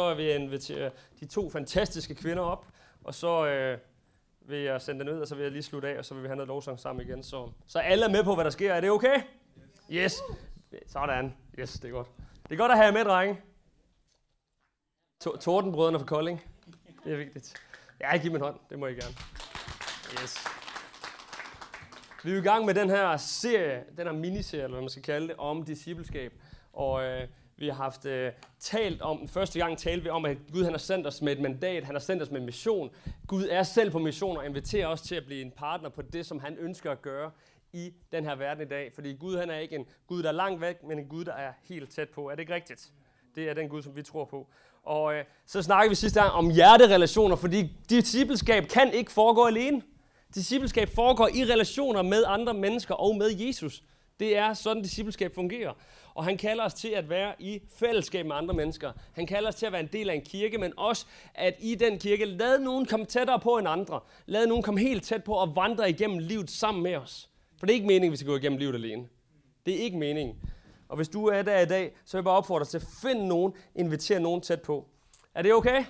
Så vil jeg invitere de to fantastiske kvinder op, og så øh, vil jeg sende den ud, og så vil jeg lige slutte af, og så vil vi have noget lovsang sammen igen. Så, så alle er med på, hvad der sker. Er det okay? Yes. Sådan. Yes, det er godt. Det er godt at have jer med, drenge. Tordenbrødrene fra Kolding. Det er vigtigt. Ja, giv mig en hånd. Det må I gerne. Yes. Vi er i gang med den her serie, den her miniserie, eller hvad man skal kalde det, om discipleskab. Og øh, vi har haft øh, talt om, første gang talte vi om, at Gud han har sendt os med et mandat, han har sendt os med en mission. Gud er selv på mission og inviterer os til at blive en partner på det, som han ønsker at gøre i den her verden i dag. Fordi Gud han er ikke en Gud, der er langt væk, men en Gud, der er helt tæt på. Er det ikke rigtigt? Det er den Gud, som vi tror på. Og øh, så snakker vi sidste gang om hjerterelationer, fordi discipleskab kan ikke foregå alene. Discipleskab foregår i relationer med andre mennesker og med Jesus. Det er sådan, discipleskab fungerer. Og han kalder os til at være i fællesskab med andre mennesker. Han kalder os til at være en del af en kirke, men også at i den kirke, lad nogen komme tættere på end andre. Lad nogen komme helt tæt på og vandre igennem livet sammen med os. For det er ikke meningen, at vi skal gå igennem livet alene. Det er ikke meningen. Og hvis du er der i dag, så vil jeg bare opfordre dig til at finde nogen, invitere nogen tæt på. Er det okay? Yes.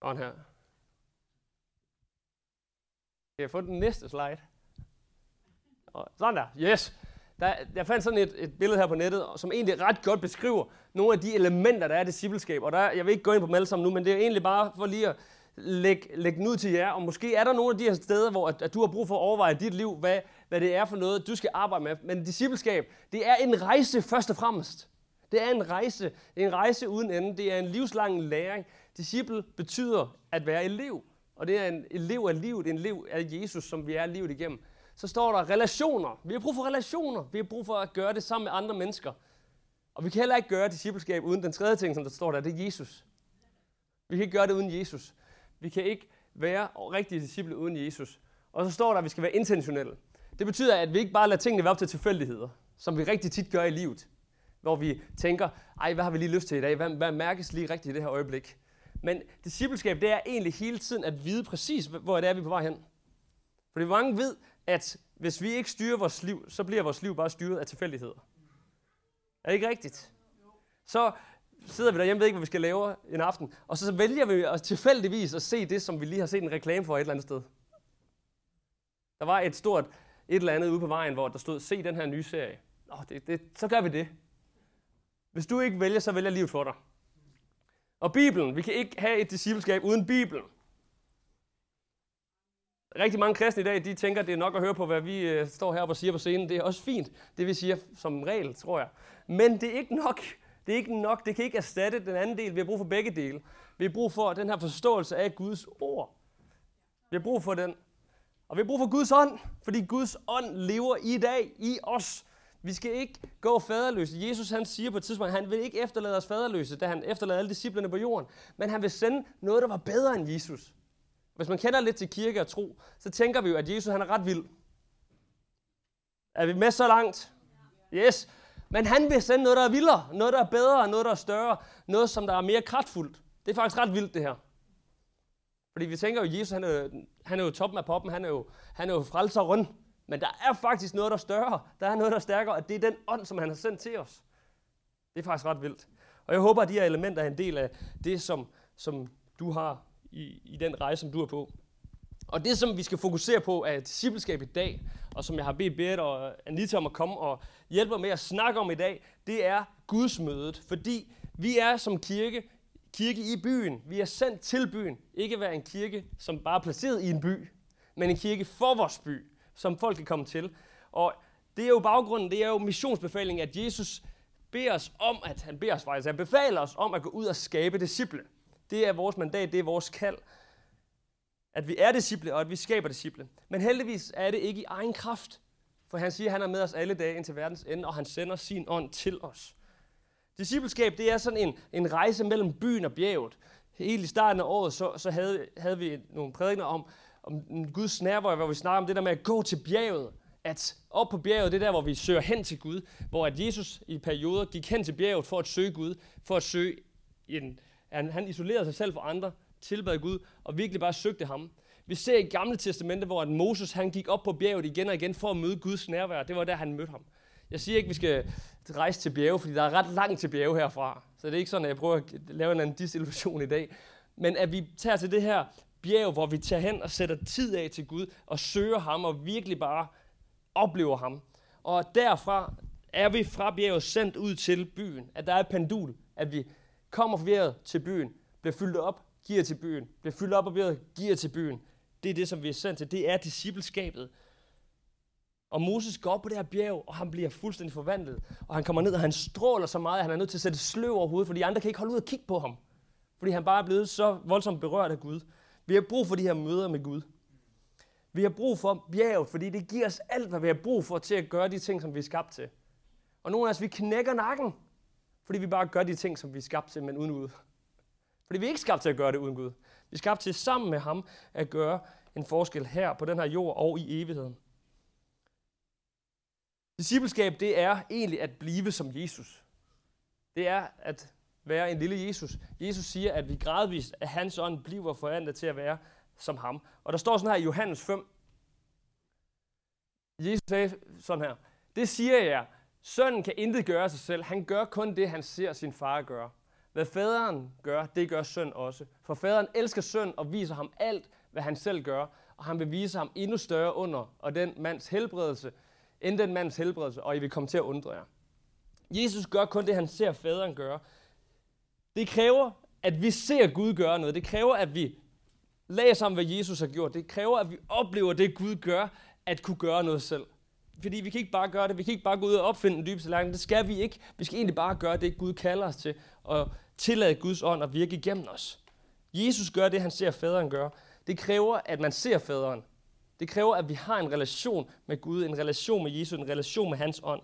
Og her. Kan jeg få den næste slide? Sådan der. Yes. Der, jeg fandt sådan et, et billede her på nettet, som egentlig ret godt beskriver nogle af de elementer, der er i discipleskab. Og der, jeg vil ikke gå ind på dem alle sammen nu, men det er egentlig bare for lige at lægge, lægge den ud til jer. Og måske er der nogle af de her steder, hvor at, at du har brug for at overveje dit liv, hvad, hvad det er for noget, du skal arbejde med. Men discipleskab, det er en rejse først og fremmest. Det er en rejse. En rejse uden ende. Det er en livslang læring. Disciple betyder at være elev. Og det er en elev af livet, en elev af Jesus, som vi er livet igennem så står der relationer. Vi har brug for relationer. Vi har brug for at gøre det sammen med andre mennesker. Og vi kan heller ikke gøre discipleskab uden den tredje ting, som der står der, det er Jesus. Vi kan ikke gøre det uden Jesus. Vi kan ikke være rigtige disciple uden Jesus. Og så står der, at vi skal være intentionelle. Det betyder, at vi ikke bare lader tingene være op til tilfældigheder, som vi rigtig tit gør i livet. Hvor vi tænker, ej, hvad har vi lige lyst til i dag? Hvad, hvad mærkes lige rigtigt i det her øjeblik? Men discipleskab, det er egentlig hele tiden at vide præcis, hvor det er, vi er på vej hen. Fordi mange ved, at hvis vi ikke styrer vores liv, så bliver vores liv bare styret af tilfældigheder. Er det ikke rigtigt? Så sidder vi derhjemme, ved ikke, hvad vi skal lave en aften, og så vælger vi os tilfældigvis at se det, som vi lige har set en reklame for et eller andet sted. Der var et stort et eller andet ude på vejen, hvor der stod, se den her nye serie. Nå, det, det, så gør vi det. Hvis du ikke vælger, så vælger livet for dig. Og Bibelen, vi kan ikke have et discipleskab uden Bibelen. Rigtig mange kristne i dag, de tænker, at det er nok at høre på, hvad vi øh, står heroppe og siger på scenen. Det er også fint, det vi siger som regel, tror jeg. Men det er ikke nok. Det er ikke nok. Det kan ikke erstatte den anden del. Vi har brug for begge dele. Vi har brug for den her forståelse af Guds ord. Vi har brug for den. Og vi har brug for Guds ånd, fordi Guds ånd lever i dag i os. Vi skal ikke gå faderløse. Jesus han siger på et tidspunkt, at han vil ikke efterlade os faderløse, da han efterlader alle disciplerne på jorden. Men han vil sende noget, der var bedre end Jesus. Hvis man kender lidt til kirke og tro, så tænker vi jo, at Jesus han er ret vild. Er vi med så langt? Yes. Men han vil sende noget, der er vildere, noget, der er bedre, noget, der er større, noget, som der er mere kraftfuldt. Det er faktisk ret vildt, det her. Fordi vi tænker jo, at Jesus han er, han er jo toppen af poppen, han er jo, han er jo frelseren. Men der er faktisk noget, der er større. Der er noget, der er stærkere, og det er den ånd, som han har sendt til os. Det er faktisk ret vildt. Og jeg håber, at de her elementer er en del af det, som, som du har i, i den rejse, som du er på. Og det, som vi skal fokusere på, er discipleskab i dag, og som jeg har bedt Berit og Anita om at komme og hjælpe mig med at snakke om i dag, det er Guds mødet. Fordi vi er som kirke, kirke i byen. Vi er sendt til byen. Ikke være en kirke, som bare er placeret i en by, men en kirke for vores by, som folk kan komme til. Og det er jo baggrunden, det er jo missionsbefalingen, at Jesus beder os om, at han beder os faktisk, han befaler os om at gå ud og skabe disciple. Det er vores mandat, det er vores kald. At vi er disciple, og at vi skaber disciple. Men heldigvis er det ikke i egen kraft. For han siger, at han er med os alle dage indtil verdens ende, og han sender sin ånd til os. Discipleskab, det er sådan en, en rejse mellem byen og bjerget. Helt i starten af året, så, så havde, havde vi nogle prædikner om, om Guds nærvær, hvor vi snakker om det der med at gå til bjerget. At op på bjerget, det er der, hvor vi søger hen til Gud. Hvor at Jesus i perioder gik hen til bjerget for at søge Gud, for at søge en, han, han isolerede sig selv fra andre, tilbad Gud og virkelig bare søgte ham. Vi ser i Gamle Testamente, hvor at Moses han gik op på bjerget igen og igen for at møde Guds nærvær. Det var der, han mødte ham. Jeg siger ikke, at vi skal rejse til bjerge, fordi der er ret langt til bjerge herfra. Så det er ikke sådan, at jeg prøver at lave en anden disillusion i dag. Men at vi tager til det her bjerg, hvor vi tager hen og sætter tid af til Gud, og søger ham, og virkelig bare oplever ham. Og derfra er vi fra bjerget sendt ud til byen. At der er et pendul, at vi kommer forvirret til byen, bliver fyldt op, giver til byen, bliver fyldt op og bjerget, giver til byen. Det er det, som vi er sendt til. Det er discipleskabet. Og Moses går op på det her bjerg, og han bliver fuldstændig forvandlet. Og han kommer ned, og han stråler så meget, at han er nødt til at sætte sløv over hovedet, fordi andre kan ikke holde ud og kigge på ham. Fordi han bare er blevet så voldsomt berørt af Gud. Vi har brug for de her møder med Gud. Vi har brug for bjerget, fordi det giver os alt, hvad vi har brug for til at gøre de ting, som vi er skabt til. Og nogle af os, vi knækker nakken, fordi vi bare gør de ting, som vi er skabt til, men uden Gud. Fordi vi er ikke skabt til at gøre det uden Gud. Vi er skabt til sammen med ham at gøre en forskel her på den her jord og i evigheden. Discipleskab, det er egentlig at blive som Jesus. Det er at være en lille Jesus. Jesus siger, at vi gradvist af hans ånd bliver forandret til at være som ham. Og der står sådan her i Johannes 5. Jesus sagde sådan her. Det siger jeg. Sønnen kan intet gøre sig selv. Han gør kun det, han ser sin far gøre. Hvad faderen gør, det gør søn også. For faderen elsker søn og viser ham alt, hvad han selv gør. Og han vil vise ham endnu større under, og den mands helbredelse, end den mands helbredelse, og I vil komme til at undre jer. Jesus gør kun det, han ser faderen gøre. Det kræver, at vi ser Gud gøre noget. Det kræver, at vi læser om, hvad Jesus har gjort. Det kræver, at vi oplever det, Gud gør, at kunne gøre noget selv. Fordi vi kan ikke bare gøre det. Vi kan ikke bare gå ud og opfinde den dybe tallerken. Det skal vi ikke. Vi skal egentlig bare gøre det, Gud kalder os til. Og tillade Guds ånd at virke igennem os. Jesus gør det, han ser faderen gøre. Det kræver, at man ser faderen. Det kræver, at vi har en relation med Gud, en relation med Jesus, en relation med hans ånd.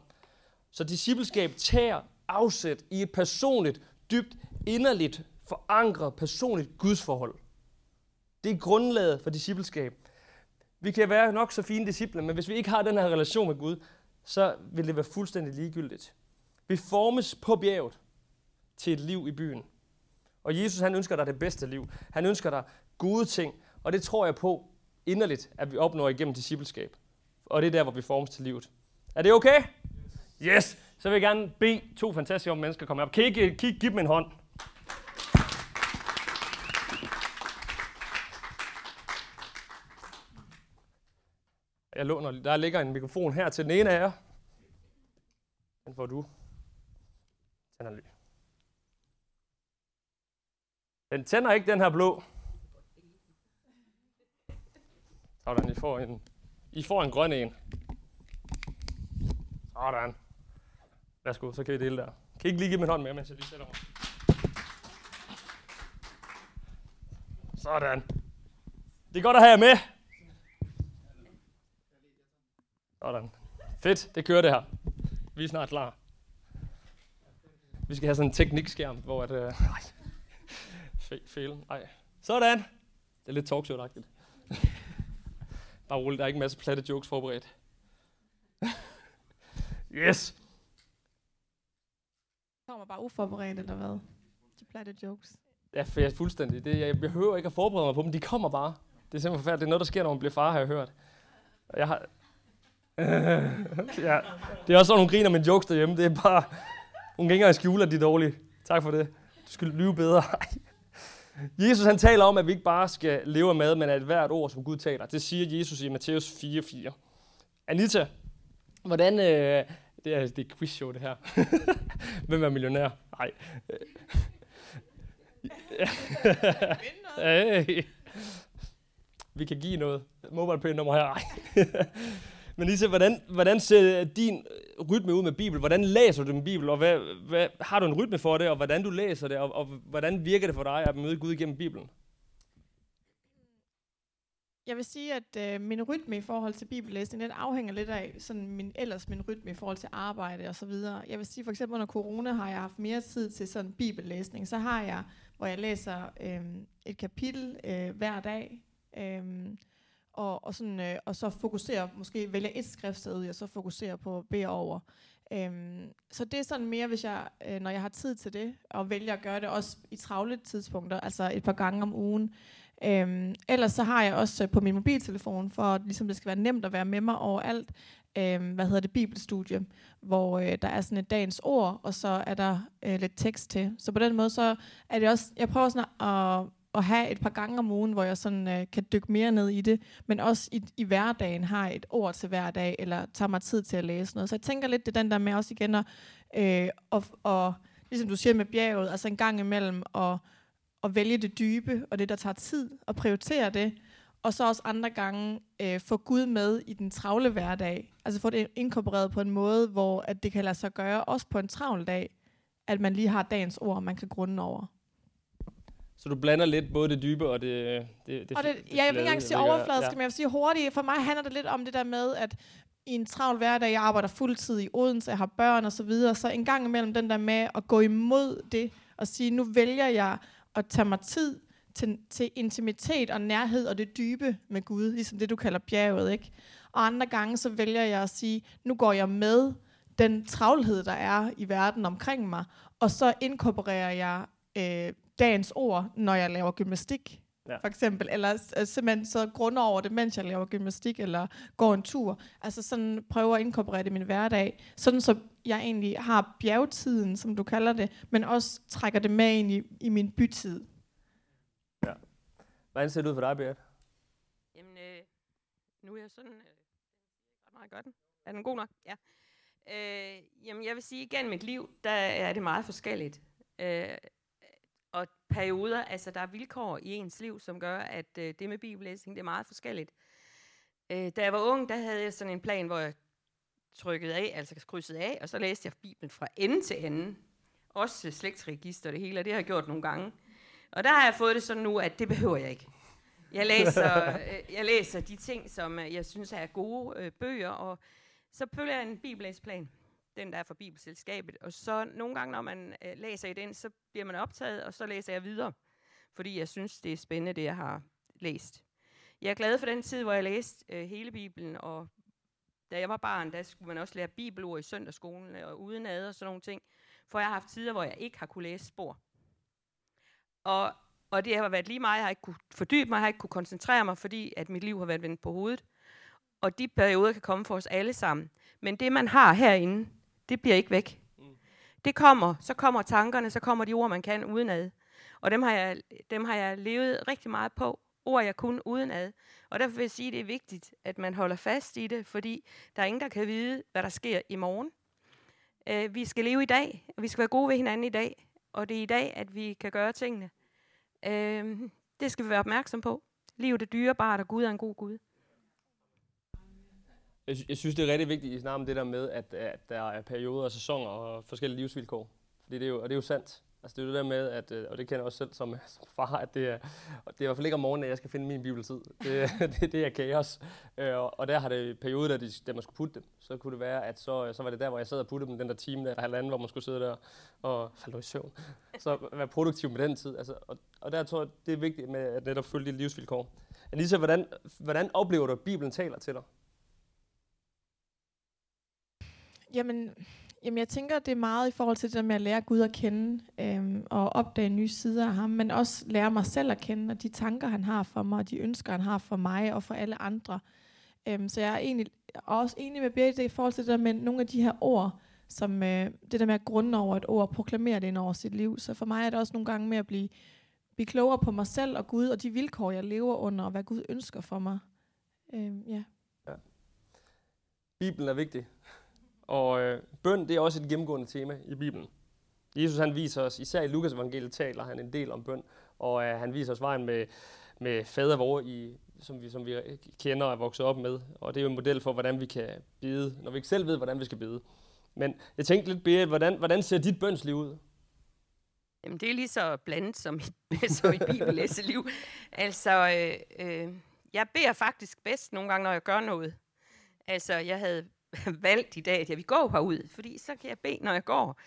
Så discipleskab tager afsæt i et personligt, dybt, inderligt, forankret, personligt gudsforhold. Det er grundlaget for discipleskab. Vi kan være nok så fine disciple, men hvis vi ikke har den her relation med Gud, så vil det være fuldstændig ligegyldigt. Vi formes på bjerget til et liv i byen. Og Jesus han ønsker dig det bedste liv. Han ønsker dig gode ting, og det tror jeg på inderligt, at vi opnår igennem discipleskab. Og det er der, hvor vi formes til livet. Er det okay? Yes! Så vil jeg gerne bede to fantastiske mennesker komme op. Kan I ikke, give dem en hånd? Jeg låner, der ligger en mikrofon her til den ene af jer. Den får du. Den er. Den tænder ikke, den her blå. Sådan, I får en, I får en grøn en. Sådan. Værsgo, så kan I dele der. Kan I ikke lige give mig en hånd med, mens jeg lige sætter mig? Sådan. Det er godt at have jer med. Sådan. Fedt, det kører det her. Vi er snart klar. Vi skal have sådan en teknikskærm, hvor at... Øh, nej. Fejl. Nej. Sådan. Det er lidt talkshow-agtigt. Bare roligt, der er ikke en masse platte jokes forberedt. yes. Kommer bare uforberedt, eller hvad? De platte jokes. Ja, for jeg er fuldstændig. Det, jeg behøver ikke at forberede mig på dem. De kommer bare. Det er simpelthen forfærdeligt. Det er noget, der sker, når man bliver far, har jeg hørt. Jeg har... ja. Det er også sådan, hun griner med jokes derhjemme. Det er bare... Hun kan ikke engang skjule, at de er dårlige. Tak for det. Du skal lyve bedre. Jesus han taler om, at vi ikke bare skal leve af mad, men at hvert ord, som Gud taler. Det siger Jesus i Matthæus 4:4. Anita, hvordan... Øh, det er, det er quiz show, det her. Hvem er millionær? Nej. hey. Vi kan give noget. Mobile nummer her. Men Lisa, hvordan, hvordan ser din rytme ud med Bibel? Hvordan læser du med Bibel? Og hvad, hvad, har du en rytme for det? Og hvordan du læser det? Og, og hvordan virker det for dig at møde Gud igennem Bibelen? Jeg vil sige, at øh, min rytme i forhold til bibellæsning, den afhænger lidt af sådan min, ellers min rytme i forhold til arbejde og så videre. Jeg vil sige, for eksempel under corona har jeg haft mere tid til sådan bibellæsning. Så har jeg, hvor jeg læser øh, et kapitel øh, hver dag, øh, og, og, sådan, øh, og så fokusere, måske vælge et skriftsted og så fokusere på at bede over. Øhm, så det er sådan mere, hvis jeg, øh, når jeg har tid til det, og vælger at gøre det også i travle tidspunkter, altså et par gange om ugen. Øhm, ellers så har jeg også øh, på min mobiltelefon, for at ligesom det skal være nemt at være med mig overalt, øh, hvad hedder det, bibelstudie, hvor øh, der er sådan et dagens ord, og så er der øh, lidt tekst til. Så på den måde, så er det også, jeg prøver sådan at, at have et par gange om ugen, hvor jeg sådan øh, kan dykke mere ned i det, men også i, i hverdagen har et ord til hver dag, eller tager mig tid til at læse noget. Så jeg tænker lidt, det er den der med også igen at, øh, og, og ligesom du siger med bjerget, altså en gang imellem at, at vælge det dybe, og det, der tager tid, og prioritere det, og så også andre gange øh, få Gud med i den travle hverdag. Altså få det inkorporeret på en måde, hvor at det kan lade sig gøre, også på en travl dag, at man lige har dagens ord, man kan grunde over. Så du blander lidt både det dybe og det det, det, og det, det Ja, jeg vil ikke engang sige overfladisk, ja. men jeg vil sige hurtigt. For mig handler det lidt om det der med, at i en travl hverdag, jeg arbejder fuldtid i Odense, jeg har børn og så videre, så en gang imellem den der med at gå imod det, og sige, nu vælger jeg at tage mig tid til, til intimitet og nærhed og det dybe med Gud, ligesom det, du kalder bjerget, ikke? Og andre gange, så vælger jeg at sige, nu går jeg med den travlhed, der er i verden omkring mig, og så inkorporerer jeg øh, dagens ord, når jeg laver gymnastik, ja. for eksempel, eller uh, simpelthen så grunder over det, mens jeg laver gymnastik, eller går en tur. Altså sådan prøver at inkorporere det i min hverdag, sådan så jeg egentlig har bjergtiden, som du kalder det, men også trækker det med ind i, i min bytid. Ja. Hvordan ser det ud for dig, Beat? Jamen, øh, nu er jeg sådan... Øh, ret meget godt. Er den god nok? Ja. Øh, jamen, jeg vil sige, at gennem mit liv, der er det meget forskelligt. Øh, og perioder, altså der er vilkår i ens liv, som gør, at øh, det med bibellæsning, det er meget forskelligt. Øh, da jeg var ung, der havde jeg sådan en plan, hvor jeg trykkede af, altså krydsede af, og så læste jeg Bibelen fra ende til ende. Også slægtsregister det hele, og det har jeg gjort nogle gange. Og der har jeg fået det sådan nu, at det behøver jeg ikke. Jeg læser, øh, jeg læser de ting, som øh, jeg synes er gode øh, bøger, og så følger jeg en bibellæsplan den der er fra Bibelselskabet. Og så nogle gange, når man øh, læser i den, så bliver man optaget, og så læser jeg videre. Fordi jeg synes, det er spændende, det jeg har læst. Jeg er glad for den tid, hvor jeg læste øh, hele Bibelen, og da jeg var barn, der skulle man også lære bibelord i søndagsskolen, og udenad og sådan nogle ting. For jeg har haft tider, hvor jeg ikke har kunne læse spor. Og, og det har været lige meget, jeg har ikke kunne fordybe mig, jeg har ikke kunne koncentrere mig, fordi at mit liv har været vendt på hovedet. Og de perioder kan komme for os alle sammen. Men det, man har herinde, det bliver ikke væk. Mm. Det kommer, så kommer tankerne, så kommer de ord, man kan udenad. Og dem har jeg, dem har jeg levet rigtig meget på. Ord, jeg kun udenad. Og derfor vil jeg sige, at det er vigtigt, at man holder fast i det, fordi der er ingen, der kan vide, hvad der sker i morgen. Uh, vi skal leve i dag, og vi skal være gode ved hinanden i dag. Og det er i dag, at vi kan gøre tingene. Uh, det skal vi være opmærksom på. Livet er dyrebart, og Gud er en god Gud. Jeg, jeg synes, det er rigtig vigtigt i snakker om det der med, at, at der er perioder og sæsoner og forskellige livsvilkår. Fordi det er jo, og det er jo sandt. Altså det er jo det der med, at, øh, og det kender jeg også selv som, som far, at det er, det er i hvert fald ikke om morgenen, at jeg skal finde min bibeltid. Det, det, det er kaos. Øh, og der har det perioder, da, de, da man skulle putte dem, så kunne det være, at så, øh, så var det der, hvor jeg sad og puttede dem, den der time der, halvanden, hvor man skulle sidde der og falde i søvn. Så være produktiv med den tid. Altså, og, og der tror jeg, det er vigtigt med at netop følge dit livsvilkår. Anissa, hvordan, hvordan oplever du, at Bibelen taler til dig? Jamen, jamen, jeg tænker, det er meget i forhold til det der med at lære Gud at kende, øhm, og opdage nye sider af ham, men også lære mig selv at kende, og de tanker, han har for mig, og de ønsker, han har for mig og for alle andre. Øhm, så jeg er egentlig også enig med Birgit i forhold til det der med nogle af de her ord, som øh, det der med at grunde over et ord, proklamere det ind over sit liv. Så for mig er det også nogle gange med at blive, blive klogere på mig selv og Gud, og de vilkår, jeg lever under, og hvad Gud ønsker for mig. Øhm, ja. ja. Bibelen er vigtig. Og øh, bøn, det er også et gennemgående tema i Bibelen. Jesus han viser os, især i Lukas evangeliet taler han en del om bøn, og øh, han viser os vejen med, med fader vor, i, som, vi, som vi kender og er vokset op med. Og det er jo en model for, hvordan vi kan bede, når vi ikke selv ved, hvordan vi skal bede. Men jeg tænkte lidt, Berit, hvordan, hvordan ser dit bønsliv ud? Jamen, det er lige så blandet som mit, som i bibellæseliv. altså, øh, øh, jeg beder faktisk bedst nogle gange, når jeg gør noget. Altså, jeg havde valgt i dag, at jeg vil gå herud, fordi så kan jeg bede, når jeg går.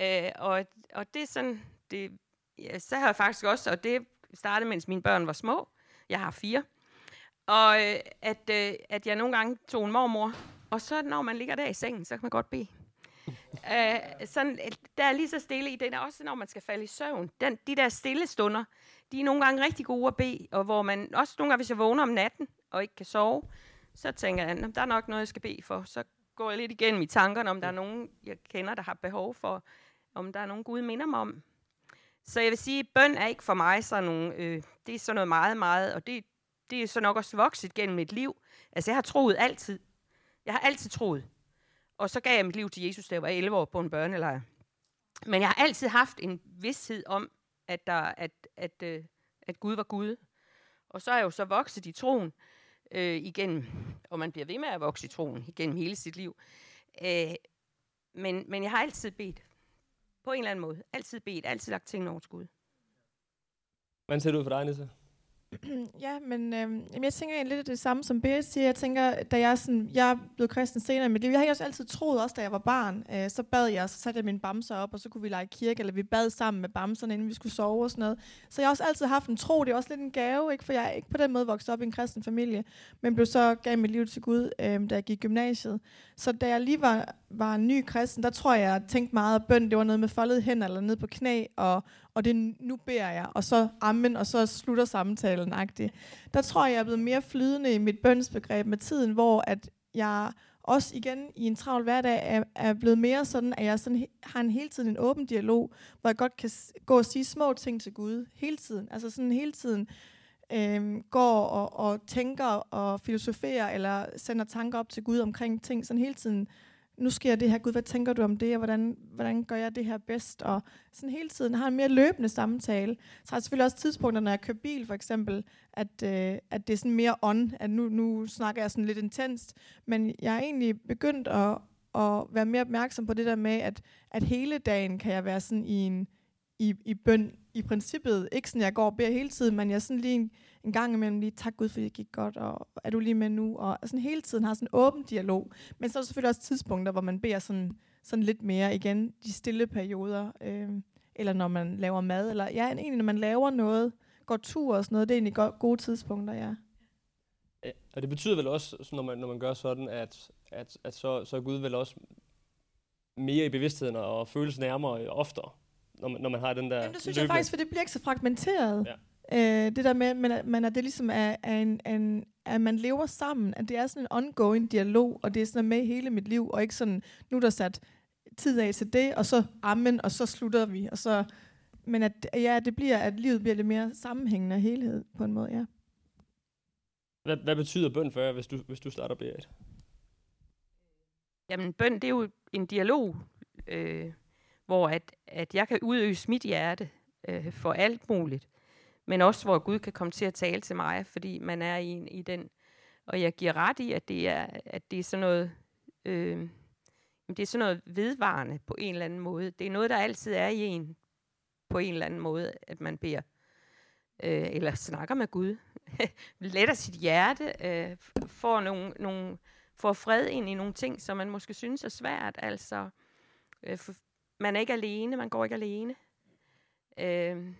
Øh, og, og det er sådan, det, ja, så har jeg faktisk også, og det startede, mens mine børn var små. Jeg har fire. Og øh, at, øh, at jeg nogle gange tog en mormor, og så når man ligger der i sengen, så kan man godt bede. øh, sådan, der er lige så stille i den, også når man skal falde i søvn. Den, de der stille stunder, de er nogle gange rigtig gode at bede, og hvor man også nogle gange, hvis jeg vågner om natten og ikke kan sove, så tænker jeg, der er nok noget, jeg skal bede for. Så går jeg lidt igennem i tankerne, om der er nogen, jeg kender, der har behov for, om der er nogen Gud minder mig om. Så jeg vil sige, at bøn er ikke for mig sådan nogle, øh, det er sådan noget meget, meget, og det, det er så nok også vokset gennem mit liv. Altså jeg har troet altid. Jeg har altid troet. Og så gav jeg mit liv til Jesus, da jeg var 11 år på en børnelejr. Men jeg har altid haft en vidshed om, at, der, at, at, øh, at Gud var Gud. Og så er jeg jo så vokset i troen øh, igennem, og man bliver ved med at vokse i troen igennem hele sit liv. Øh, men, men jeg har altid bedt. På en eller anden måde. Altid bedt. Altid lagt tingene over skud. Gud. Hvordan ser det ud for dig, Nisse? ja, men øh, jeg tænker egentlig lidt det samme, som Berit siger. Jeg tænker, da jeg, sådan, jeg blev kristen senere i mit liv, jeg har også altid troet, også da jeg var barn, øh, så bad jeg, så satte jeg min bamser op, og så kunne vi lege kirke, eller vi bad sammen med bamserne, inden vi skulle sove og sådan noget. Så jeg har også altid haft en tro, det er også lidt en gave, ikke? for jeg er ikke på den måde vokset op i en kristen familie, men blev så gav mit liv til Gud, øh, da jeg gik i gymnasiet. Så da jeg lige var, var en ny kristen, der tror jeg, jeg tænkte meget, at bøn, det var noget med foldet hænder eller ned på knæ, og, og det nu beder jeg, og så amen, og så slutter samtalen -agtigt. Der tror jeg, jeg er blevet mere flydende i mit bønsbegreb med tiden, hvor at jeg også igen i en travl hverdag er, er blevet mere sådan, at jeg sådan, har en hele tiden en åben dialog, hvor jeg godt kan gå og sige små ting til Gud hele tiden. Altså sådan hele tiden øh, går og, og tænker og filosoferer, eller sender tanker op til Gud omkring ting, sådan hele tiden nu sker det her, Gud, hvad tænker du om det, og hvordan, hvordan gør jeg det her bedst? Og sådan hele tiden har en mere løbende samtale. Så har jeg selvfølgelig også tidspunkter, når jeg kører bil, for eksempel, at, øh, at det er sådan mere on, at nu, nu snakker jeg sådan lidt intenst, men jeg er egentlig begyndt at, at være mere opmærksom på det der med, at, at hele dagen kan jeg være sådan i en, i, i bøn i princippet. Ikke sådan, jeg går og beder hele tiden, men jeg sådan lige en, en gang imellem lige, tak Gud, fordi det gik godt, og er du lige med nu? Og sådan hele tiden har sådan en åben dialog. Men så er der selvfølgelig også tidspunkter, hvor man beder sådan, sådan lidt mere igen, de stille perioder, øh, eller når man laver mad, eller ja, egentlig når man laver noget, går tur og sådan noget, det er egentlig go- gode tidspunkter, ja. ja. Og det betyder vel også, når man, når man gør sådan, at, at, at så, så er Gud vel også mere i bevidstheden og føles nærmere øh, oftere når man, når man har den der Jamen, det synes løbende... jeg faktisk, for det bliver ikke så fragmenteret. Ja. Øh, det der med, men, men at det ligesom er, er en, en, at man lever sammen, at det er sådan en ongoing dialog, og det er sådan med hele mit liv, og ikke sådan, nu er der sat tid af til det, og så amen, og så slutter vi, og så, men at, ja, det bliver, at livet bliver lidt mere sammenhængende helhed, på en måde, ja. Hvad, hvad betyder bøn for jer, hvis du, hvis du starter Berit? Jamen, bøn, det er jo en dialog, øh, hvor at, at jeg kan udøse mit hjerte øh, for alt muligt, men også hvor Gud kan komme til at tale til mig, fordi man er i, i den, og jeg giver ret i, at det er, at det er sådan noget, øh, det er sådan noget vedvarende på en eller anden måde. Det er noget, der altid er i en, på en eller anden måde, at man beder, øh, eller snakker med Gud, letter sit hjerte, øh, får nogle, nogle, får fred ind i nogle ting, som man måske synes er svært, altså øh, for, man er ikke alene, man går ikke alene. Øh,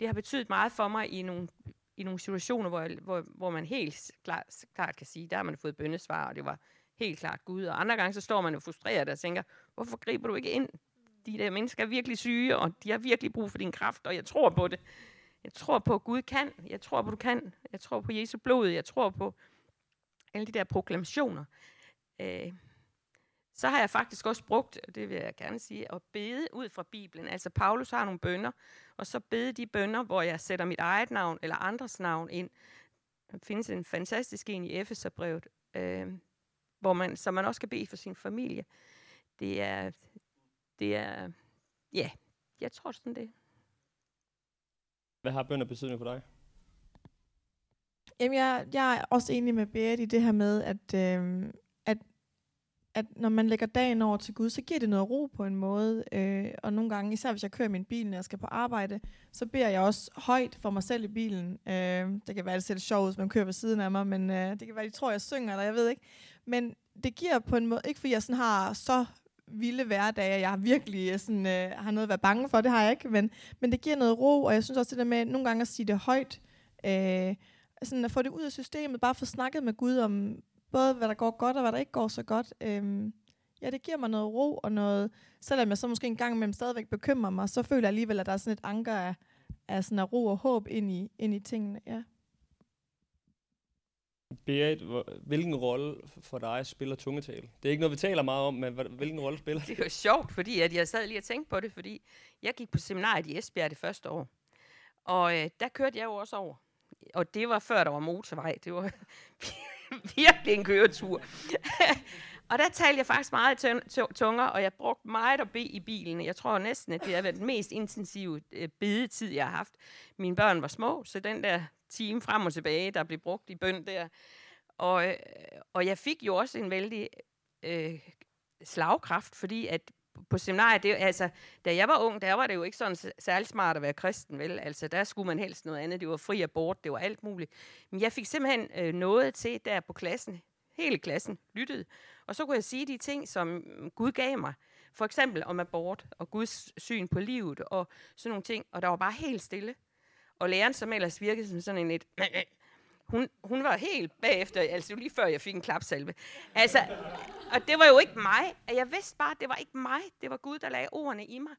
det har betydet meget for mig i nogle, i nogle situationer, hvor, hvor, hvor man helt klart, klart kan sige, der har man fået bøndesvar, og det var helt klart Gud. Og andre gange, så står man jo frustreret og tænker, hvorfor griber du ikke ind? De der mennesker er virkelig syge, og de har virkelig brug for din kraft, og jeg tror på det. Jeg tror på, at Gud kan. Jeg tror på, at du kan. Jeg tror på Jesu blod. Jeg tror på alle de der proklamationer. Øh, så har jeg faktisk også brugt, og det vil jeg gerne sige, at bede ud fra Bibelen. Altså Paulus har nogle bønder, og så bede de bønder, hvor jeg sætter mit eget navn eller andres navn ind. Der findes en fantastisk en i Efeserbrevet, øh, hvor man, så man også kan bede for sin familie. Det er, det er, ja, jeg tror sådan det. Hvad har bønder betydning for dig? Jamen, jeg, jeg er også enig med Berit i det her med, at, øh, at når man lægger dagen over til Gud, så giver det noget ro på en måde. Øh, og nogle gange, især hvis jeg kører min bil, når jeg skal på arbejde, så beder jeg også højt for mig selv i bilen. Øh, det kan være, det ser lidt sjovt hvis man kører ved siden af mig, men øh, det kan være, de tror, jeg synger, eller jeg ved ikke. Men det giver på en måde, ikke fordi jeg sådan har så vilde hverdage, jeg har virkelig øh, sådan, øh, har noget at være bange for, det har jeg ikke, men, men det giver noget ro, og jeg synes også det der med nogle gange at sige det højt, øh, sådan at få det ud af systemet, bare få snakket med Gud om, både hvad der går godt og hvad der ikke går så godt. Øhm, ja, det giver mig noget ro og noget, selvom jeg så måske en gang imellem stadigvæk bekymrer mig, så føler jeg alligevel, at der er sådan et anker af, af, sådan af ro og håb ind i, ind i tingene. Ja. Berit, hvilken rolle for dig spiller tungetal? Det er ikke noget, vi taler meget om, men hvilken rolle spiller det? er jo sjovt, fordi at jeg sad lige og tænkte på det, fordi jeg gik på seminariet i Esbjerg det første år. Og øh, der kørte jeg jo også over. Og det var før der var motorvej. Det var virkelig en køretur. og der talte jeg faktisk meget tunger, og jeg brugte meget at bede i bilen. Jeg tror næsten, at det har været den mest intensive øh, bedetid, jeg har haft. Mine børn var små, så den der time frem og tilbage, der blev brugt i bøn der. Og, øh, og jeg fik jo også en vældig øh, slagkraft, fordi at på seminariet, det, altså, da jeg var ung, der var det jo ikke sådan særlig smart at være kristen, vel? Altså, der skulle man helst noget andet. Det var fri abort, det var alt muligt. Men jeg fik simpelthen øh, noget til der på klassen, hele klassen lyttede. Og så kunne jeg sige de ting, som Gud gav mig. For eksempel om abort og Guds syn på livet og sådan nogle ting. Og der var bare helt stille. Og læreren, som ellers virkede som sådan en lidt... Hun, hun var helt bagefter, altså lige før jeg fik en klapsalve. Altså, og det var jo ikke mig. Jeg vidste bare, at det var ikke mig. Det var Gud, der lagde ordene i mig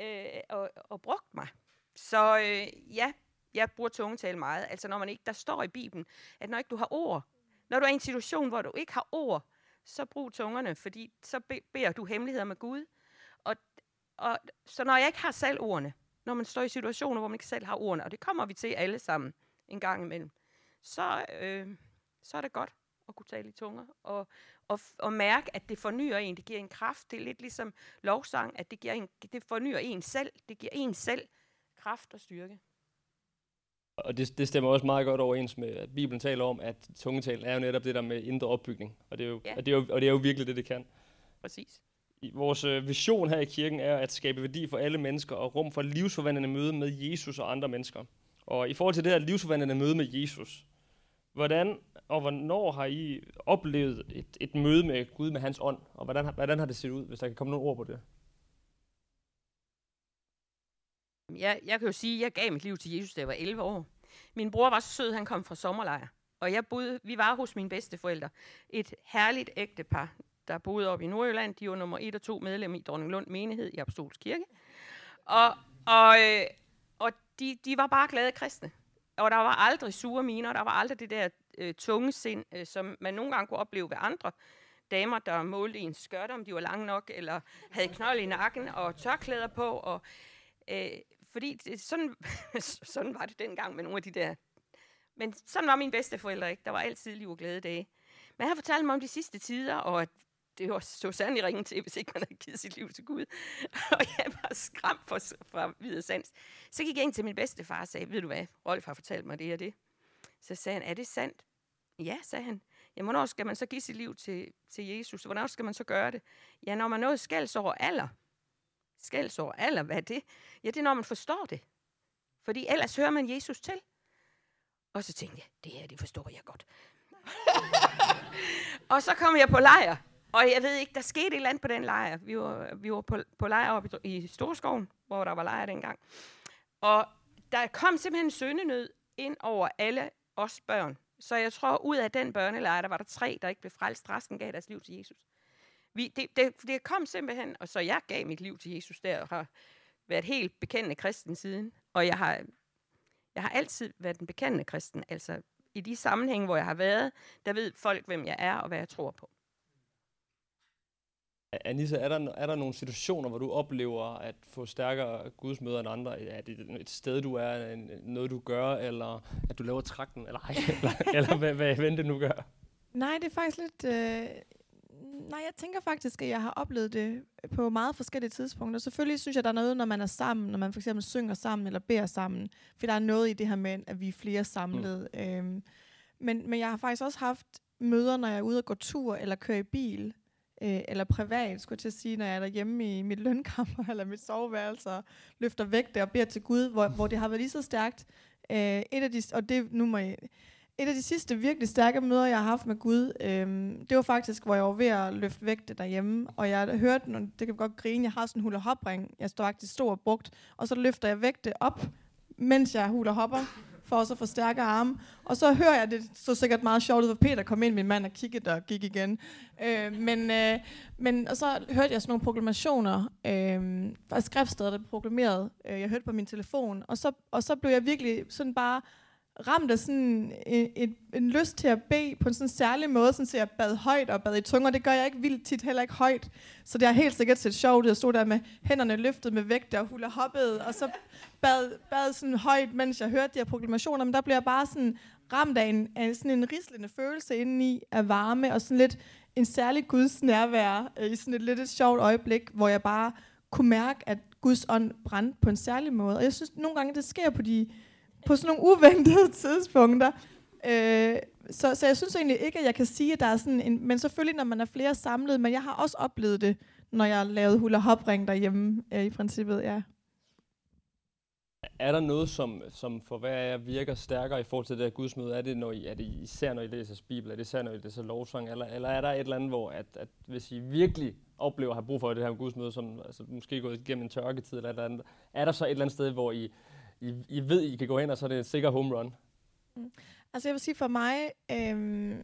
øh, og, og brugte mig. Så øh, ja, jeg bruger tungetale meget. Altså når man ikke, der står i Bibelen, at når ikke du har ord, når du er i en situation, hvor du ikke har ord, så brug tungerne, fordi så beder du hemmeligheder med Gud. Og, og, så når jeg ikke har selv ordene, når man står i situationer, hvor man ikke selv har ordene, og det kommer vi til alle sammen en gang imellem, så, øh, så er det godt at kunne tale i tunger, og, og, og mærke, at det fornyer en, det giver en kraft. Det er lidt ligesom lovsang, at det, giver en, det fornyer en selv, det giver en selv kraft og styrke. Og det, det stemmer også meget godt overens med, at Bibelen taler om, at tungetalen er jo netop det der med indre opbygning. Og det er jo, ja. og det er jo, og det er jo virkelig det, det kan. Præcis. Vores øh, vision her i kirken er at skabe værdi for alle mennesker og rum for livsforvandlende møde med Jesus og andre mennesker. Og i forhold til det her livsforvandlende møde med Jesus, hvordan og hvornår har I oplevet et, et møde med Gud med hans ånd? Og hvordan, hvordan har det set ud, hvis der kan komme nogle ord på det? Jeg, jeg kan jo sige, at jeg gav mit liv til Jesus, da jeg var 11 år. Min bror var så sød, han kom fra sommerlejr. Og jeg boede, vi var hos mine bedsteforældre. Et herligt ægtepar, der boede op i Nordjylland. De var nummer 1 og 2 medlem i Dronninglund Menighed i Apostolsk Kirke. Og, og, øh, og de, de var bare glade kristne. Og der var aldrig sure miner, der var aldrig det der øh, tunge sind, øh, som man nogle gange kunne opleve ved andre damer, der målte en skørt, om de var lange nok, eller havde knold i nakken og tørklæder på. Og, øh, fordi det, sådan, sådan var det dengang med nogle af de der... Men sådan var mine bedsteforældre ikke. Der var altid liv og glæde dage. Men han fortalte mig om de sidste tider, og at det var så sandelig ringen til, hvis ikke man havde givet sit liv til Gud. og jeg var skræmt for, fra videre sans. Så gik jeg ind til min bedstefar og sagde, ved du hvad, Rolf har fortalt mig det og det. Så sagde han, er det sandt? Ja, sagde han. Jamen, hvornår skal man så give sit liv til, til Jesus? Hvornår skal man så gøre det? Ja, når man nåede skælds over alder. Skælds over alder, hvad er det? Ja, det er, når man forstår det. Fordi ellers hører man Jesus til. Og så tænkte jeg, det her, det forstår jeg godt. og så kom jeg på lejr. Og jeg ved ikke, der skete et eller andet på den lejr. Vi var, vi var på, på lejr oppe i, i Storskoven, hvor der var lejr dengang. Og der kom simpelthen en søndenød ind over alle os børn. Så jeg tror, ud af den børnelejr, der var der tre, der ikke blev frelst. Resten gav deres liv til Jesus. Vi, det, det, det kom simpelthen, og så jeg gav mit liv til Jesus der, og har været helt bekendende kristen siden. Og jeg har, jeg har altid været en bekendende kristen. Altså i de sammenhænge, hvor jeg har været, der ved folk, hvem jeg er og hvad jeg tror på. Anissa, er der, er der nogle situationer, hvor du oplever at få stærkere gudsmøder end andre? Er det et sted, du er, noget du gør, eller at du laver trakten, eller, ej, eller, eller hvad, hvad, hvad det nu gør? Nej, det er faktisk lidt... Øh nej, jeg tænker faktisk, at jeg har oplevet det på meget forskellige tidspunkter. Selvfølgelig synes jeg, der er noget, når man er sammen, når man for eksempel synger sammen eller beder sammen. For der er noget i det her med, at vi er flere samlet. Mm. Øhm, men, men jeg har faktisk også haft møder, når jeg er ude og gå tur eller køre i bil, øh, eller privat, skulle jeg til at sige, når jeg er derhjemme i mit lønkammer eller mit soveværelse, og løfter vægte og beder til Gud, hvor, hvor det har været lige så stærkt. Øh, et af de, og det, nu må jeg, et af de sidste virkelig stærke møder, jeg har haft med Gud, øhm, det var faktisk, hvor jeg var ved at løfte vægte derhjemme, og jeg hørte, og det kan godt grine, jeg har sådan en hula hopring, jeg står faktisk stor og brugt, og så løfter jeg vægte op, mens jeg hula hopper, for også at få stærke arme. Og så hører jeg, det så sikkert meget sjovt ud, hvor Peter kom ind, min mand, og kiggede og gik igen. Øh, men, øh, men og så hørte jeg sådan nogle proklamationer øh, fra skriftstedet, der blev proklameret. Øh, jeg hørte på min telefon, og så, og så blev jeg virkelig sådan bare ramt af sådan en, en, en lyst til at bede på en sådan særlig måde, sådan så jeg bad højt og bad i tunger. Det gør jeg ikke vildt tit, heller ikke højt. Så det har helt sikkert set sjovt ud. Jeg stod der med hænderne løftet med vægte og hula hoppede, og så bad, bad sådan højt, mens jeg hørte de her proklamationer. Men der blev jeg bare sådan ramt af, en, af sådan en rislende følelse indeni af varme, og sådan lidt en særlig Guds nærvær øh, i sådan et lidt et sjovt øjeblik, hvor jeg bare kunne mærke, at Guds ånd brændte på en særlig måde. Og jeg synes nogle gange, det sker på de på sådan nogle uventede tidspunkter. Øh, så, så jeg synes egentlig ikke, at jeg kan sige, at der er sådan en... Men selvfølgelig, når man er flere samlet, men jeg har også oplevet det, når jeg lavede hula hopring derhjemme, øh, i princippet, ja. Er der noget, som, som for hver af jer virker stærkere i forhold til det her gudsmøde? Er det, når I, er det især, når I læser Bibel? Er det især, når I læser lovsang? Eller, eller er der et eller andet, hvor at, at hvis I virkelig oplever at have brug for det her gudsmøde, som altså, måske gået igennem en tørketid eller et eller andet, er der så et eller andet sted, hvor I, i, I ved, I kan gå hen, og så er det en sikker home run? Mm. Altså jeg vil sige for mig, øh,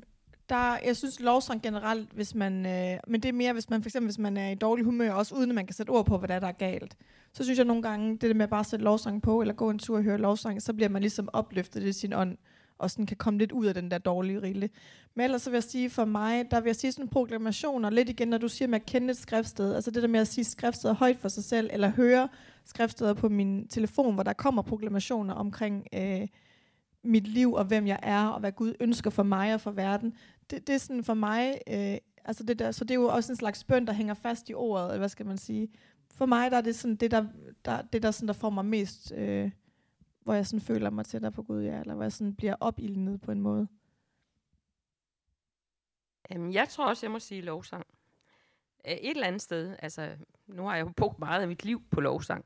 der, jeg synes lovsang generelt, hvis man, øh, men det er mere, hvis man for eksempel, hvis man er i dårlig humør, også uden at man kan sætte ord på, hvad der er, der er galt. Så synes jeg nogle gange, det der med at bare sætte lovsang på, eller gå en tur og høre lovsang, så bliver man ligesom opløftet i sin ånd, og sådan kan komme lidt ud af den der dårlige rille. Men ellers så vil jeg sige for mig, der vil jeg sige sådan proklamationer, lidt igen, når du siger med at kende et skriftsted, altså det der med at sige skriftsteder højt for sig selv, eller høre skriftsteder på min telefon, hvor der kommer proklamationer omkring øh, mit liv, og hvem jeg er, og hvad Gud ønsker for mig og for verden. Det, det er sådan for mig, øh, altså det der, så det er jo også en slags bøn, der hænger fast i ordet, eller hvad skal man sige. For mig der er det sådan det, der, der, det der, sådan, der får mig mest, øh, hvor jeg sådan føler mig tættere på Gud, ja, eller hvor jeg sådan bliver opildnet på en måde. Jamen, jeg tror også, jeg må sige lovsang. Øh, et eller andet sted, altså, nu har jeg jo brugt meget af mit liv på lovsang,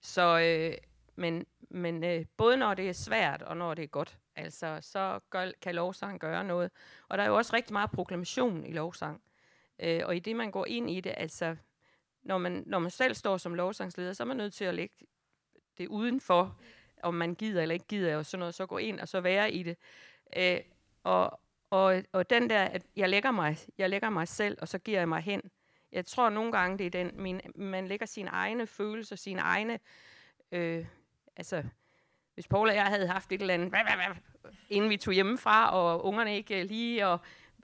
så, øh, men, men øh, både når det er svært, og når det er godt, altså, så gør, kan lovsang gøre noget. Og der er jo også rigtig meget proklamation i lovsang. Øh, og i det, man går ind i det, altså, når man, når man selv står som lovsangsleder, så er man nødt til at lægge det udenfor, om man gider eller ikke gider, og sådan noget, så gå ind og så være i det. Øh, og, og, og den der, at jeg lægger, mig, jeg lægger mig selv, og så giver jeg mig hen. Jeg tror nogle gange, det er den, min, man lægger sine egne følelser, sine egne, øh, altså, hvis Paul og jeg havde haft et eller andet, inden vi tog hjemmefra, og ungerne ikke lige og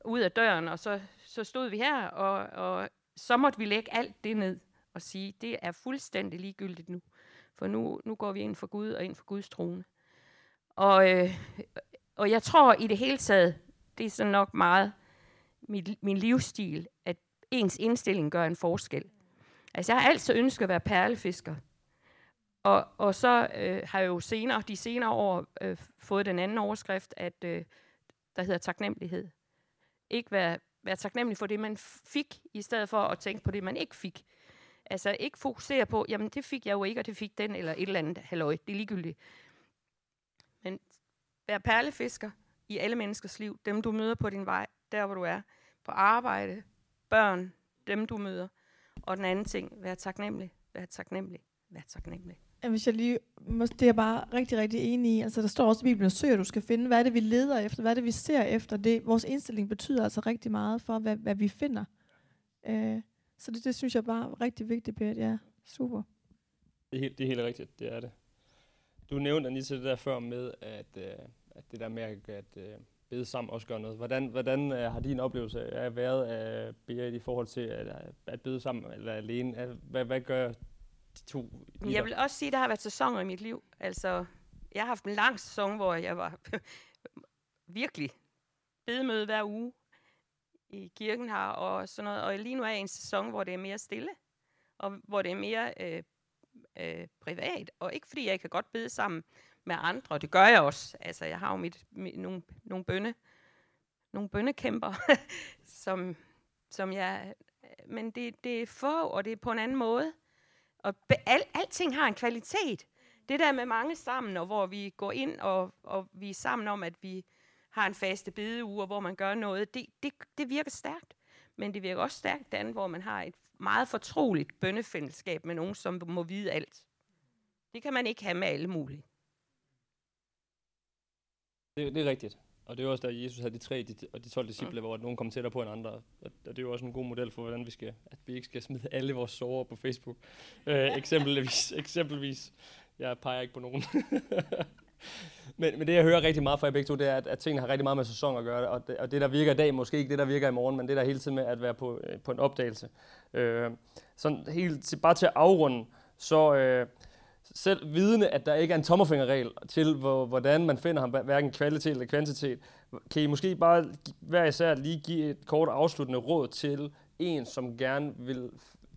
ud af døren, og så, så stod vi her, og, og så måtte vi lægge alt det ned og sige, det er fuldstændig ligegyldigt nu. For nu, nu går vi ind for Gud og ind for Guds trone. Og, øh, og jeg tror i det hele taget, det er sådan nok meget mit, min livsstil, at ens indstilling gør en forskel. Altså jeg har altid ønsket at være perlefisker. Og, og så øh, har jeg jo senere, de senere år øh, fået den anden overskrift, at øh, der hedder taknemmelighed. Ikke være, være taknemmelig for det, man fik, i stedet for at tænke på det, man ikke fik. Altså ikke fokusere på, jamen det fik jeg jo ikke, og det fik den, eller et eller andet halløj. Det er ligegyldigt. Men vær perlefisker i alle menneskers liv. Dem, du møder på din vej, der hvor du er. På arbejde, børn, dem du møder. Og den anden ting, vær taknemmelig, vær taknemmelig, vær taknemmelig. Hvis jeg lige, det er jeg bare rigtig, rigtig enig i. Altså, der står også i Bibelen, søger du skal finde, hvad er det, vi leder efter, hvad er det, vi ser efter. Det, vores indstilling betyder altså rigtig meget for, hvad, hvad vi finder. Øh, så det, det synes jeg bare er rigtig vigtigt, Bert. Ja, super. Det er, helt, det er helt rigtigt, det er det. Du nævnte lige til det der før med, at, øh, at det der med at, at øh, bede sammen også gør noget. Hvordan, hvordan øh, har din oplevelse af været af Berit i forhold til at, at bede sammen eller alene? Hvad, hvad gør de to? Jeg vil også sige, at der har været sæsoner i mit liv. Altså, jeg har haft en lang sæson, hvor jeg var virkelig bedemøde hver uge i kirken her og sådan noget. Og lige nu er jeg i en sæson, hvor det er mere stille, og hvor det er mere øh, øh, privat. Og ikke fordi jeg kan godt bede sammen med andre, det gør jeg også. Altså, jeg har jo mit, mit, nogle, nogle bønne, nogle bønnekæmper, som, som jeg... Men det, det er få, og det er på en anden måde. Og be, al, alting har en kvalitet. Det der med mange sammen, og hvor vi går ind, og, og vi er sammen om, at vi har en faste bedeuge, hvor man gør noget, det, det, det virker stærkt. Men det virker også stærkt den, hvor man har et meget fortroligt bønnefællesskab med nogen, som må vide alt. Det kan man ikke have med alle mulige. Det, det er rigtigt. Og det er også der, Jesus havde de tre de, og de 12 disciple, mm. hvor nogen kom tættere på en andre. Og, og det er jo også en god model for, hvordan vi skal, at vi ikke skal smide alle vores sover på Facebook. Øh, eksempelvis, eksempelvis. Jeg peger ikke på nogen. men, men det, jeg hører rigtig meget fra jer begge to, det er, at, at tingene har rigtig meget med sæson at gøre. Og det, og det, der virker i dag, måske ikke det, der virker i morgen, men det der hele tiden med at være på, øh, på en opdagelse. Øh, sådan helt til, bare til at afrunde, så øh, selv vidende, at der ikke er en tommerfingerregel til, hvor, hvordan man finder ham, hverken kvalitet eller kvantitet, kan I måske bare hver især lige give et kort afsluttende råd til en, som gerne vil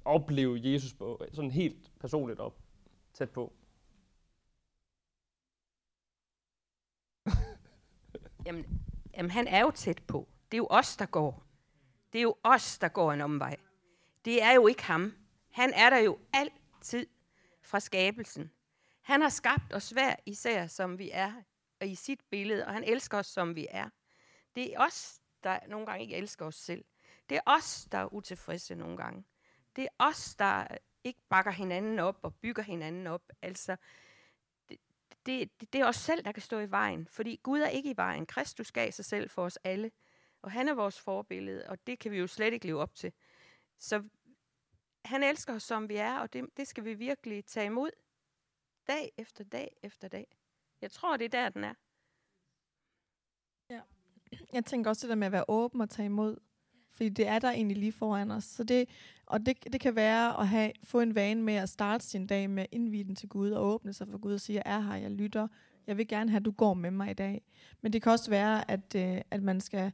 opleve Jesus på, sådan helt personligt op, tæt på? Jamen, jamen, han er jo tæt på. Det er jo os, der går. Det er jo os, der går en omvej. Det er jo ikke ham. Han er der jo altid fra skabelsen. Han har skabt os hver især, som vi er, og i sit billede, og han elsker os, som vi er. Det er os, der nogle gange ikke elsker os selv. Det er os, der er utilfredse nogle gange. Det er os, der ikke bakker hinanden op og bygger hinanden op. Altså, det, det, det er os selv, der kan stå i vejen. Fordi Gud er ikke i vejen. Kristus gav sig selv for os alle. Og han er vores forbillede, og det kan vi jo slet ikke leve op til. Så han elsker os, som vi er, og det, det skal vi virkelig tage imod. Dag efter dag efter dag. Jeg tror, det er der, den er. Ja. Jeg tænker også det der med at være åben og tage imod. Fordi det er der egentlig lige foran os. Så det, og det, det kan være at have, få en vane med at starte sin dag med at indvide den til Gud og åbne sig for Gud og sige, jeg er her, jeg lytter. Jeg vil gerne have, at du går med mig i dag. Men det kan også være, at, øh, at man skal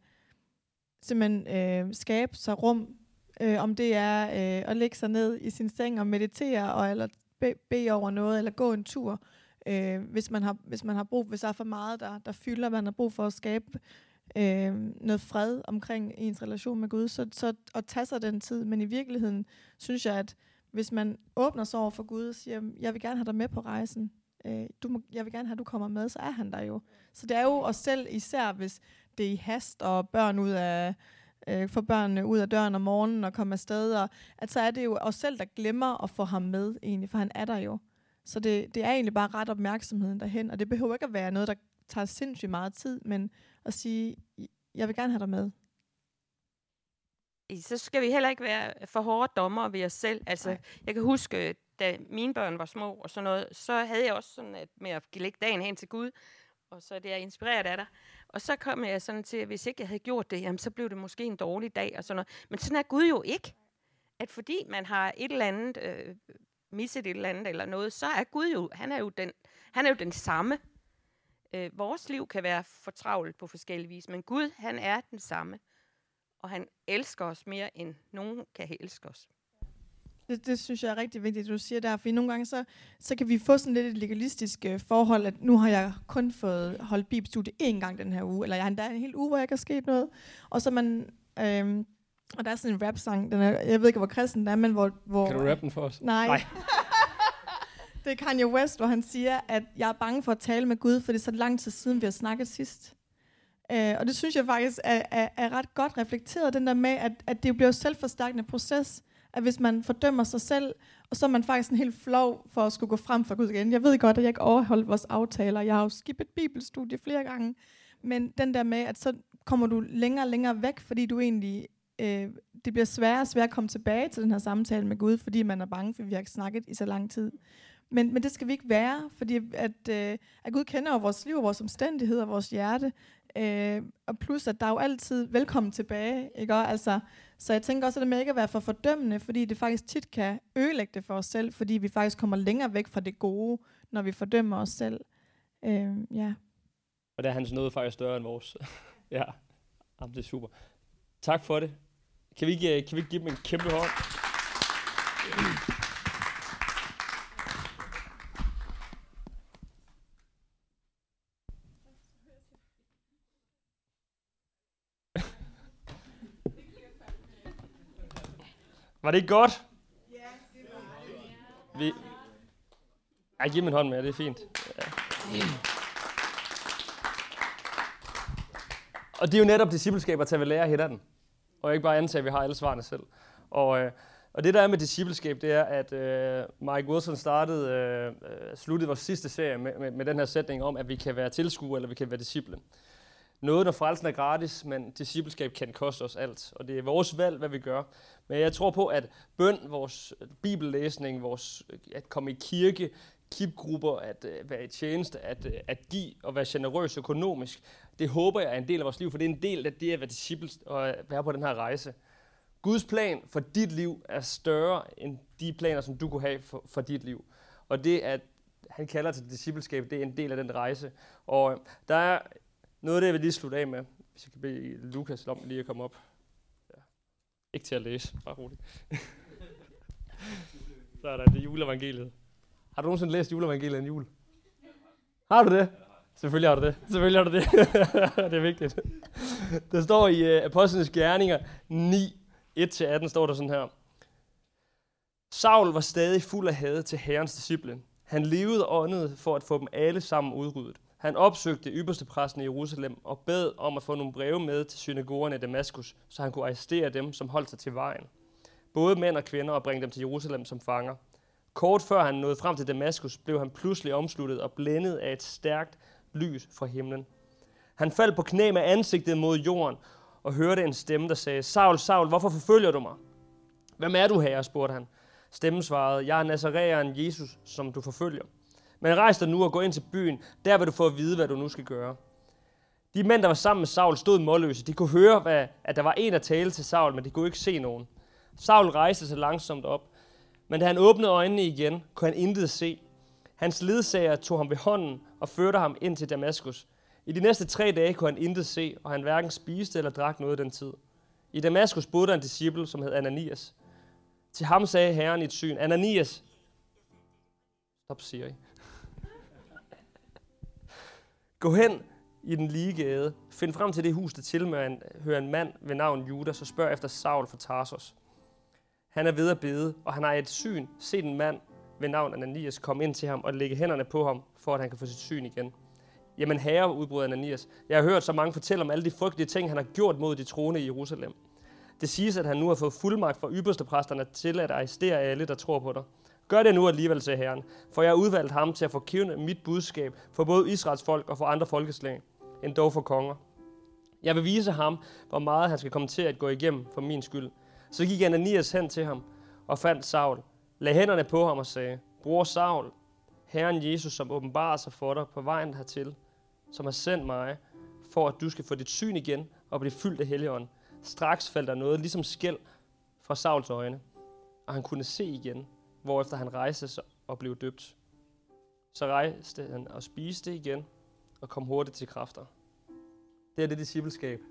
simpelthen øh, skabe sig rum, øh, om det er øh, at lægge sig ned i sin seng og meditere, og, eller bede be over noget, eller gå en tur, øh, hvis, man har, hvis man har brug, hvis der er for meget, der, der fylder, man har brug for at skabe øh, noget fred omkring ens relation med Gud, så, så at tage sig den tid. Men i virkeligheden synes jeg, at hvis man åbner sig over for Gud og siger, jeg vil gerne have dig med på rejsen, øh, du må, jeg vil gerne have, at du kommer med, så er han der jo. Så det er jo os selv, især hvis det er i hast og børn ud af øh, få børnene ud af døren om morgenen og komme afsted, og at så er det jo os selv, der glemmer at få ham med egentlig, for han er der jo. Så det, det er egentlig bare ret opmærksomheden derhen, og det behøver ikke at være noget, der tager sindssygt meget tid, men at sige, jeg vil gerne have dig med. Så skal vi heller ikke være for hårde dommer ved os selv. Altså, Nej. jeg kan huske, da mine børn var små og sådan noget, så havde jeg også sådan at med at lægge dagen hen til Gud, og så det er inspireret af dig. Og så kom jeg sådan til, at hvis ikke jeg havde gjort det, jamen, så blev det måske en dårlig dag og sådan noget. Men sådan er Gud jo ikke. At fordi man har et eller andet, øh, misset et eller andet eller noget, så er Gud jo, han er jo den, han er jo den samme. Øh, vores liv kan være fortravlet på forskellige vis, men Gud, han er den samme. Og han elsker os mere, end nogen kan elske os. Det, det synes jeg er rigtig vigtigt, at du siger der, for nogle gange så, så kan vi få sådan lidt et legalistisk øh, forhold, at nu har jeg kun fået holdt bibelstudie én gang den her uge, eller jeg har endda en hel uge, hvor jeg ikke har sket noget. Og så man, øhm, og der er sådan en rap-sang, den er, jeg ved ikke, hvor kristen den er, men hvor... hvor kan du rappe den for os? Nej. nej. det er Kanye West, hvor han siger, at jeg er bange for at tale med Gud, for det er så lang tid siden, vi har snakket sidst. Øh, og det synes jeg faktisk er, er, er ret godt reflekteret, den der med, at, at det bliver jo selvforstærkende proces at hvis man fordømmer sig selv, og så er man faktisk en helt flov for at skulle gå frem for Gud igen. Jeg ved godt, at jeg ikke overholdt vores aftaler. Jeg har jo skippet bibelstudie flere gange. Men den der med, at så kommer du længere og længere væk, fordi du egentlig, øh, det bliver sværere og sværere at komme tilbage til den her samtale med Gud, fordi man er bange, for vi har ikke snakket i så lang tid. Men, men det skal vi ikke være, fordi at, øh, at Gud kender jo vores liv, vores omstændigheder, vores hjerte. Øh, og plus, at der er jo altid velkommen tilbage. Ikke? Altså, så jeg tænker også, at det med ikke at være for fordømmende, fordi det faktisk tit kan ødelægge det for os selv, fordi vi faktisk kommer længere væk fra det gode, når vi fordømmer os selv. Øh, ja. Og der er hans nåde faktisk større end vores. ja, Jamen, det er super. Tak for det. Kan vi ikke, øh, kan vi ikke give dem en kæmpe hånd? Var det ikke godt? Ja, det var Vi... Ej, giv mig en hånd med, det er fint. Ja. Og det er jo netop discipleskab at tage ved lære hinanden. Og ikke bare antage, at vi har alle svarene selv. Og, øh, og det der er med discipleskab, det er, at øh, Mike Wilson startede, øh, øh sluttede vores sidste serie med, med, med den her sætning om, at vi kan være tilskuere, eller vi kan være disciple noget, når frelsen er gratis, men discipleskab kan koste os alt. Og det er vores valg, hvad vi gør. Men jeg tror på, at bøn, vores bibellæsning, vores, at komme i kirke, kipgrupper, at øh, være i tjeneste, at, øh, at give og være generøs økonomisk. Det håber jeg er en del af vores liv, for det er en del af det at være disciple og at være på den her rejse. Guds plan for dit liv er større end de planer, som du kunne have for, for dit liv. Og det, at han kalder til discipleskab, det er en del af den rejse. Og øh, der er noget af det, jeg vil lige slutte af med, hvis jeg kan bede Lukas om lige at komme op. Ja. Ikke til at læse, bare roligt. Så er der det juleevangeliet. Har du nogensinde læst juleevangeliet en jul? Har du det? Selvfølgelig har du det. Selvfølgelig har du det. det er vigtigt. Der står i uh, Apostlenes Gerninger 9, 1-18, står der sådan her. Saul var stadig fuld af had til herrens disciple. Han levede og åndede for at få dem alle sammen udryddet. Han opsøgte ypperste præsten i Jerusalem og bed om at få nogle breve med til synagogerne i Damaskus, så han kunne arrestere dem, som holdt sig til vejen. Både mænd og kvinder og bringe dem til Jerusalem som fanger. Kort før han nåede frem til Damaskus, blev han pludselig omsluttet og blændet af et stærkt lys fra himlen. Han faldt på knæ med ansigtet mod jorden og hørte en stemme, der sagde, Saul, Saul, hvorfor forfølger du mig? Hvem er du, herre? spurgte han. Stemmen svarede, jeg er Nazaræeren Jesus, som du forfølger. Men rejs dig nu og gå ind til byen, der vil du få at vide, hvad du nu skal gøre. De mænd, der var sammen med Saul, stod målløse. De kunne høre, hvad, at der var en at tale til Saul, men de kunne ikke se nogen. Saul rejste sig langsomt op, men da han åbnede øjnene igen, kunne han intet se. Hans ledsager tog ham ved hånden og førte ham ind til Damaskus. I de næste tre dage kunne han intet se, og han hverken spiste eller drak noget den tid. I Damaskus boede der en disciple, som hed Ananias. Til ham sagde Herren i et syn, Ananias, stop Siri, gå hen i den lige gade, find frem til det hus, der tilmører hører en mand ved navn Judas, og spørg efter Saul fra Tarsos. Han er ved at bede, og han har et syn set en mand ved navn Ananias komme ind til ham og lægge hænderne på ham, for at han kan få sit syn igen. Jamen herre, udbryder Ananias, jeg har hørt så mange fortælle om alle de frygtelige ting, han har gjort mod de troende i Jerusalem. Det siges, at han nu har fået fuldmagt fra ypperste præsterne til at arrestere alle, der tror på dig. Gør det nu alligevel, sagde Herren, for jeg har udvalgt ham til at forkynde mit budskab for både Israels folk og for andre folkeslag, end dog for konger. Jeg vil vise ham, hvor meget han skal komme til at gå igennem for min skyld. Så gik Ananias hen til ham og fandt Saul, lagde hænderne på ham og sagde, Bror Saul, Herren Jesus, som åbenbarer sig for dig på vejen hertil, som har sendt mig, for at du skal få dit syn igen og blive fyldt af Helligånden. Straks faldt der noget, ligesom skæld fra Sauls øjne, og han kunne se igen, hvorefter han rejste sig og blev døbt. Så rejste han og spiste igen og kom hurtigt til kræfter. Det er det discipleskab.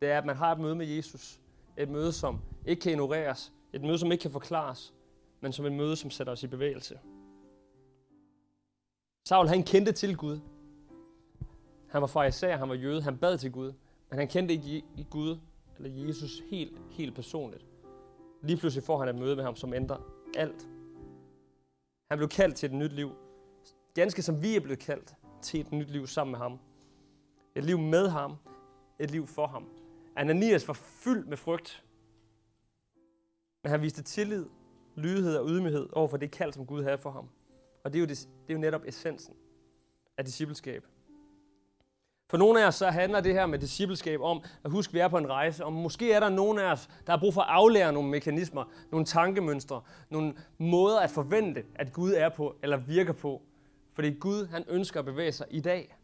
Det er, at man har et møde med Jesus. Et møde, som ikke kan ignoreres. Et møde, som ikke kan forklares. Men som et møde, som sætter os i bevægelse. Saul, han kendte til Gud. Han var fariser, han var jøde, han bad til Gud. Men han kendte ikke Gud eller Jesus helt, helt personligt. Lige pludselig får han et møde med ham, som ændrer alt. Han blev kaldt til et nyt liv. Ganske som vi er blevet kaldt til et nyt liv sammen med ham. Et liv med ham. Et liv for ham. Ananias var fyldt med frygt. Men han viste tillid, lydighed og ydmyghed over for det kald, som Gud havde for ham. Og det er jo, det, det er jo netop essensen af discipleskab. For nogle af os så handler det her med discipleskab om at huske, at vi er på en rejse. Og måske er der nogle af os, der har brug for at aflære nogle mekanismer, nogle tankemønstre, nogle måder at forvente, at Gud er på eller virker på. Fordi Gud, han ønsker at bevæge sig i dag.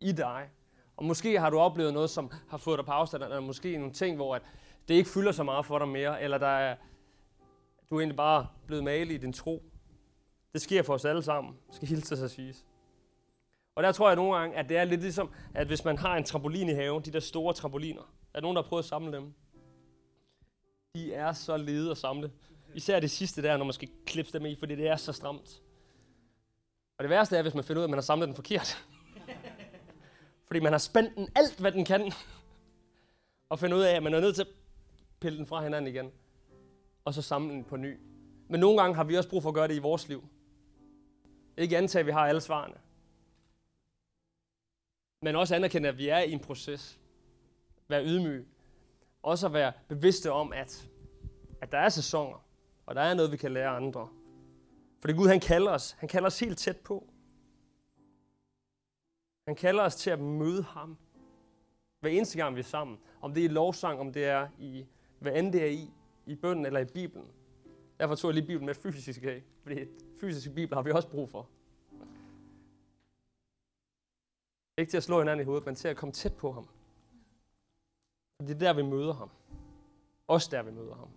I dig. Og måske har du oplevet noget, som har fået dig på afstand, eller måske nogle ting, hvor at det ikke fylder så meget for dig mere, eller der er, du er egentlig bare blevet malet i din tro. Det sker for os alle sammen, skal hilse sig siges. Og der tror jeg nogle gange, at det er lidt ligesom, at hvis man har en trampolin i haven, de der store trampoliner, er nogen, der har prøvet at samle dem? De er så lede at samle. Især det sidste der, når man skal klippe dem i, fordi det er så stramt. Og det værste er, hvis man finder ud af, at man har samlet den forkert. fordi man har spændt den alt, hvad den kan. og finder ud af, at man er nødt til at pille den fra hinanden igen. Og så samle den på ny. Men nogle gange har vi også brug for at gøre det i vores liv. Ikke antage, at vi har alle svarene men også anerkende, at vi er i en proces. Vær ydmyg. Også at være bevidste om, at, at der er sæsoner, og der er noget, vi kan lære andre. For det Gud, han kalder os. Han kalder os helt tæt på. Han kalder os til at møde ham. Hver eneste gang, vi er sammen. Om det er i lovsang, om det er i, hvad end det er i, i bønden eller i Bibelen. Derfor tog jeg lige Bibelen med fysisk af, fordi fysiske Bibel har vi også brug for. Ikke til at slå hinanden i hovedet, men til at komme tæt på ham. Det er der, vi møder ham. Også der, vi møder ham.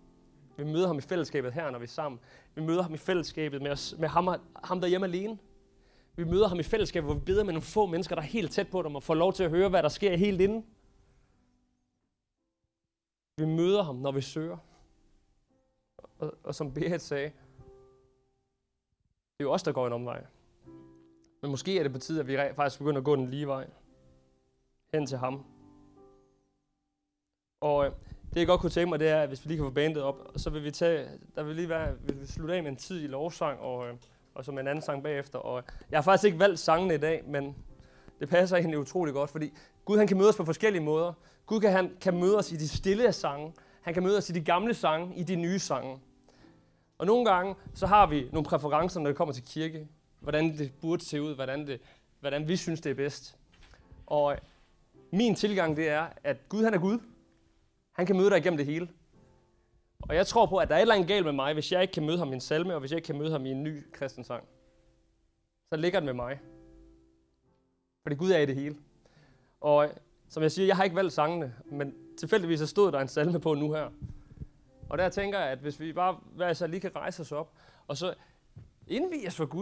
Vi møder ham i fællesskabet her, når vi er sammen. Vi møder ham i fællesskabet med, os, med ham, ham derhjemme alene. Vi møder ham i fællesskabet, hvor vi beder med nogle få mennesker, der er helt tæt på dem, og får lov til at høre, hvad der sker helt inden. Vi møder ham, når vi søger. Og, og som Berit sagde, det er jo os, der går en omvej. Men måske er det på tide, at vi faktisk begynder at gå den lige vej. Hen til ham. Og øh, det jeg godt kunne tænke mig, det er, at hvis vi lige kan få bandet op, så vil vi tage, der vil lige være, vil vi slutte af med en tid i lovsang, og, øh, og så med en anden sang bagefter. Og øh, jeg har faktisk ikke valgt sangene i dag, men det passer egentlig utrolig godt, fordi Gud han kan møde os på forskellige måder. Gud kan, han kan møde os i de stille sange. Han kan møde os i de gamle sange, i de nye sange. Og nogle gange, så har vi nogle præferencer, når det kommer til kirke. Hvordan det burde se ud, hvordan, det, hvordan vi synes, det er bedst. Og min tilgang, det er, at Gud han er Gud. Han kan møde dig igennem det hele. Og jeg tror på, at der er et eller andet galt med mig, hvis jeg ikke kan møde ham i en salme, og hvis jeg ikke kan møde ham i en ny kristen sang. Så ligger det med mig. Fordi Gud er i det hele. Og som jeg siger, jeg har ikke valgt sangene, men tilfældigvis så stod der en salme på nu her. Og der tænker jeg, at hvis vi bare hver så lige kan rejse os op, og så indvies os for Gud,